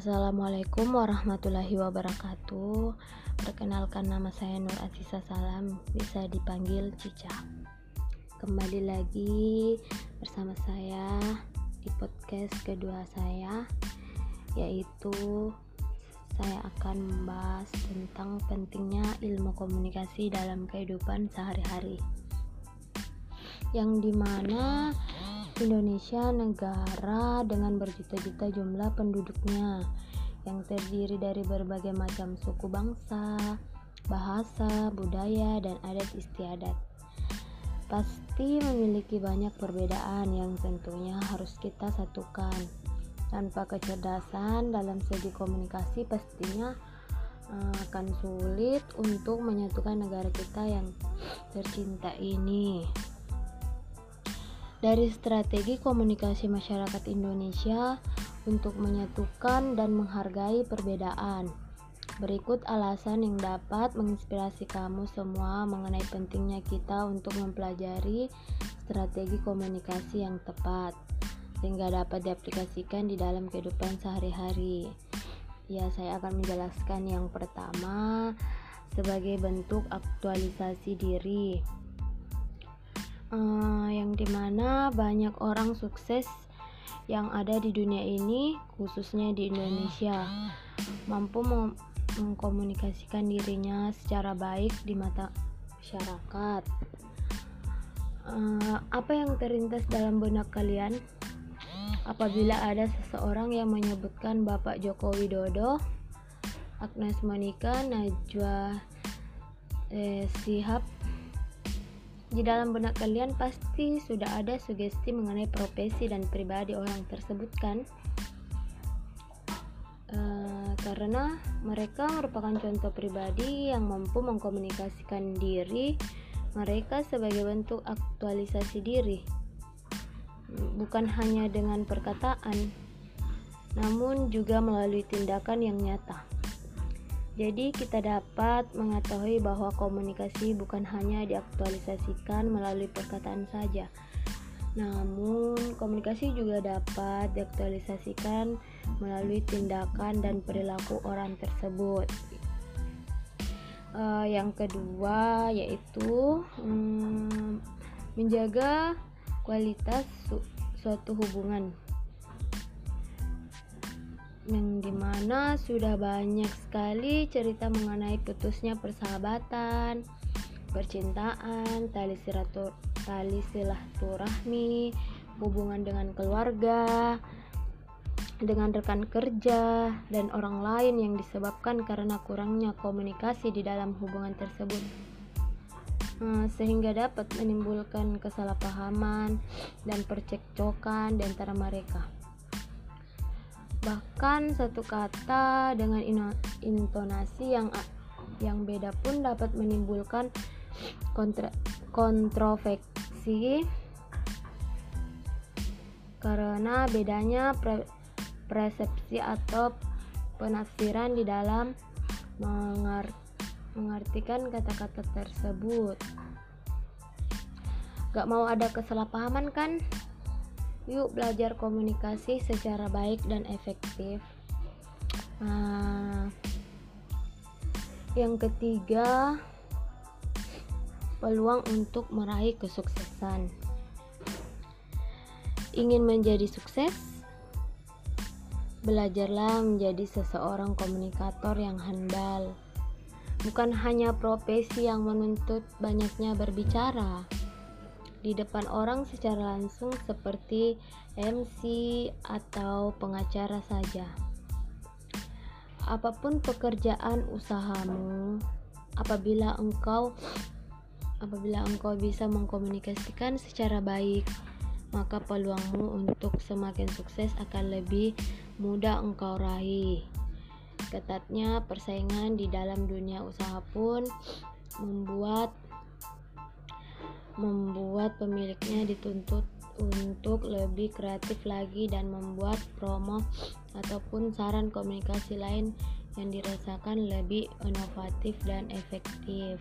Assalamualaikum warahmatullahi wabarakatuh. Perkenalkan nama saya Nur Asisa Salam, bisa dipanggil Cica. Kembali lagi bersama saya di podcast kedua saya, yaitu saya akan membahas tentang pentingnya ilmu komunikasi dalam kehidupan sehari-hari. Yang di mana Indonesia negara dengan berjuta-juta jumlah penduduknya yang terdiri dari berbagai macam suku bangsa, bahasa, budaya, dan adat istiadat. Pasti memiliki banyak perbedaan yang tentunya harus kita satukan. Tanpa kecerdasan dalam segi komunikasi pastinya eh, akan sulit untuk menyatukan negara kita yang tercinta ini. Dari strategi komunikasi masyarakat Indonesia untuk menyatukan dan menghargai perbedaan. Berikut alasan yang dapat menginspirasi kamu semua mengenai pentingnya kita untuk mempelajari strategi komunikasi yang tepat sehingga dapat diaplikasikan di dalam kehidupan sehari-hari. Ya, saya akan menjelaskan yang pertama sebagai bentuk aktualisasi diri uh, yang di mana banyak orang sukses yang ada di dunia ini khususnya di Indonesia. Mampu meng mengkomunikasikan dirinya secara baik di mata masyarakat. Uh, apa yang terlintas dalam benak kalian? Apabila ada seseorang yang menyebutkan Bapak Joko Widodo Agnes Monica Najwa eh, Sihab di dalam benak kalian pasti sudah ada sugesti mengenai profesi dan pribadi orang tersebut kan? Uh, karena mereka merupakan contoh pribadi yang mampu mengkomunikasikan diri mereka sebagai bentuk aktualisasi diri bukan hanya dengan perkataan namun juga melalui tindakan yang nyata jadi kita dapat mengetahui bahwa komunikasi bukan hanya diaktualisasikan melalui perkataan saja. Namun, komunikasi juga dapat diaktualisasikan melalui tindakan dan perilaku orang tersebut. Uh, yang kedua yaitu um, menjaga kualitas su suatu hubungan yang di mana sudah banyak sekali cerita mengenai putusnya persahabatan, percintaan, tali silatur tali silaturahmi, hubungan dengan keluarga, dengan rekan kerja dan orang lain yang disebabkan karena kurangnya komunikasi di dalam hubungan tersebut. Hmm, sehingga dapat menimbulkan kesalahpahaman dan percekcokan di antara mereka. Bahkan satu kata dengan intonasi yang yang beda pun dapat menimbulkan kontra, kontroversi karena bedanya pre, persepsi atau penafsiran di dalam mengar, mengartikan kata-kata tersebut. Gak mau ada kesalahpahaman kan? Yuk belajar komunikasi secara baik dan efektif. Nah, yang ketiga, peluang untuk meraih kesuksesan. Ingin menjadi sukses? Belajarlah menjadi seseorang komunikator yang handal. Bukan hanya profesi yang menuntut banyaknya berbicara, di depan orang secara langsung seperti MC atau pengacara saja. Apa pun pekerjaan usahamu, apabila engkau apabila engkau bisa mengkomunikasikan secara baik, maka peluangmu untuk semakin sukses akan lebih mudah engkau raih. Ketatnya persaingan di dalam dunia usaha pun membuat membuat pemiliknya dituntut untuk lebih kreatif lagi dan membuat promo ataupun saran komunikasi lain yang dirasakan lebih inovatif dan efektif.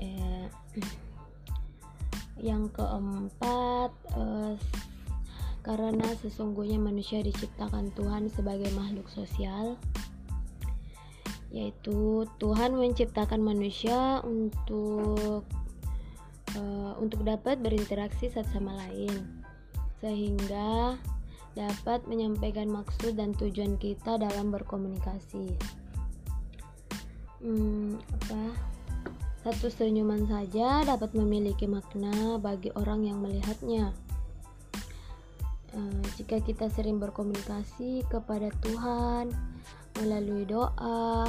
Eh, yang keempat, eh, karena sesungguhnya manusia diciptakan Tuhan sebagai makhluk sosial yaitu Tuhan menciptakan manusia untuk uh, untuk dapat berinteraksi satu sama lain sehingga dapat menyampaikan maksud dan tujuan kita dalam berkomunikasi. Hmm, apa? Satu senyuman saja dapat memiliki makna bagi orang yang melihatnya. Uh, jika kita sering berkomunikasi kepada Tuhan melalui doa,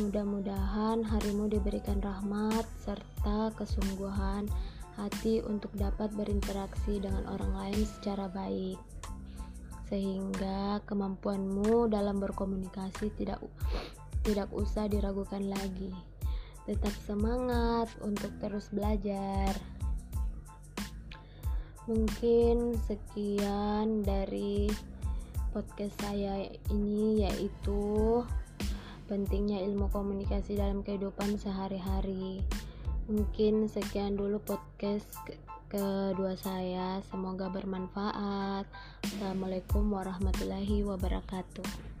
mudah-mudahan harimu diberikan rahmat serta kesungguhan hati untuk dapat berinteraksi dengan orang lain secara baik. Sehingga kemampuanmu dalam berkomunikasi tidak tidak usah diragukan lagi. Tetap semangat untuk terus belajar. Mungkin sekian dari podcast saya ini yaitu pentingnya ilmu komunikasi dalam kehidupan sehari-hari. Mungkin sekian dulu podcast kedua saya. Semoga bermanfaat. Assalamualaikum warahmatullahi wabarakatuh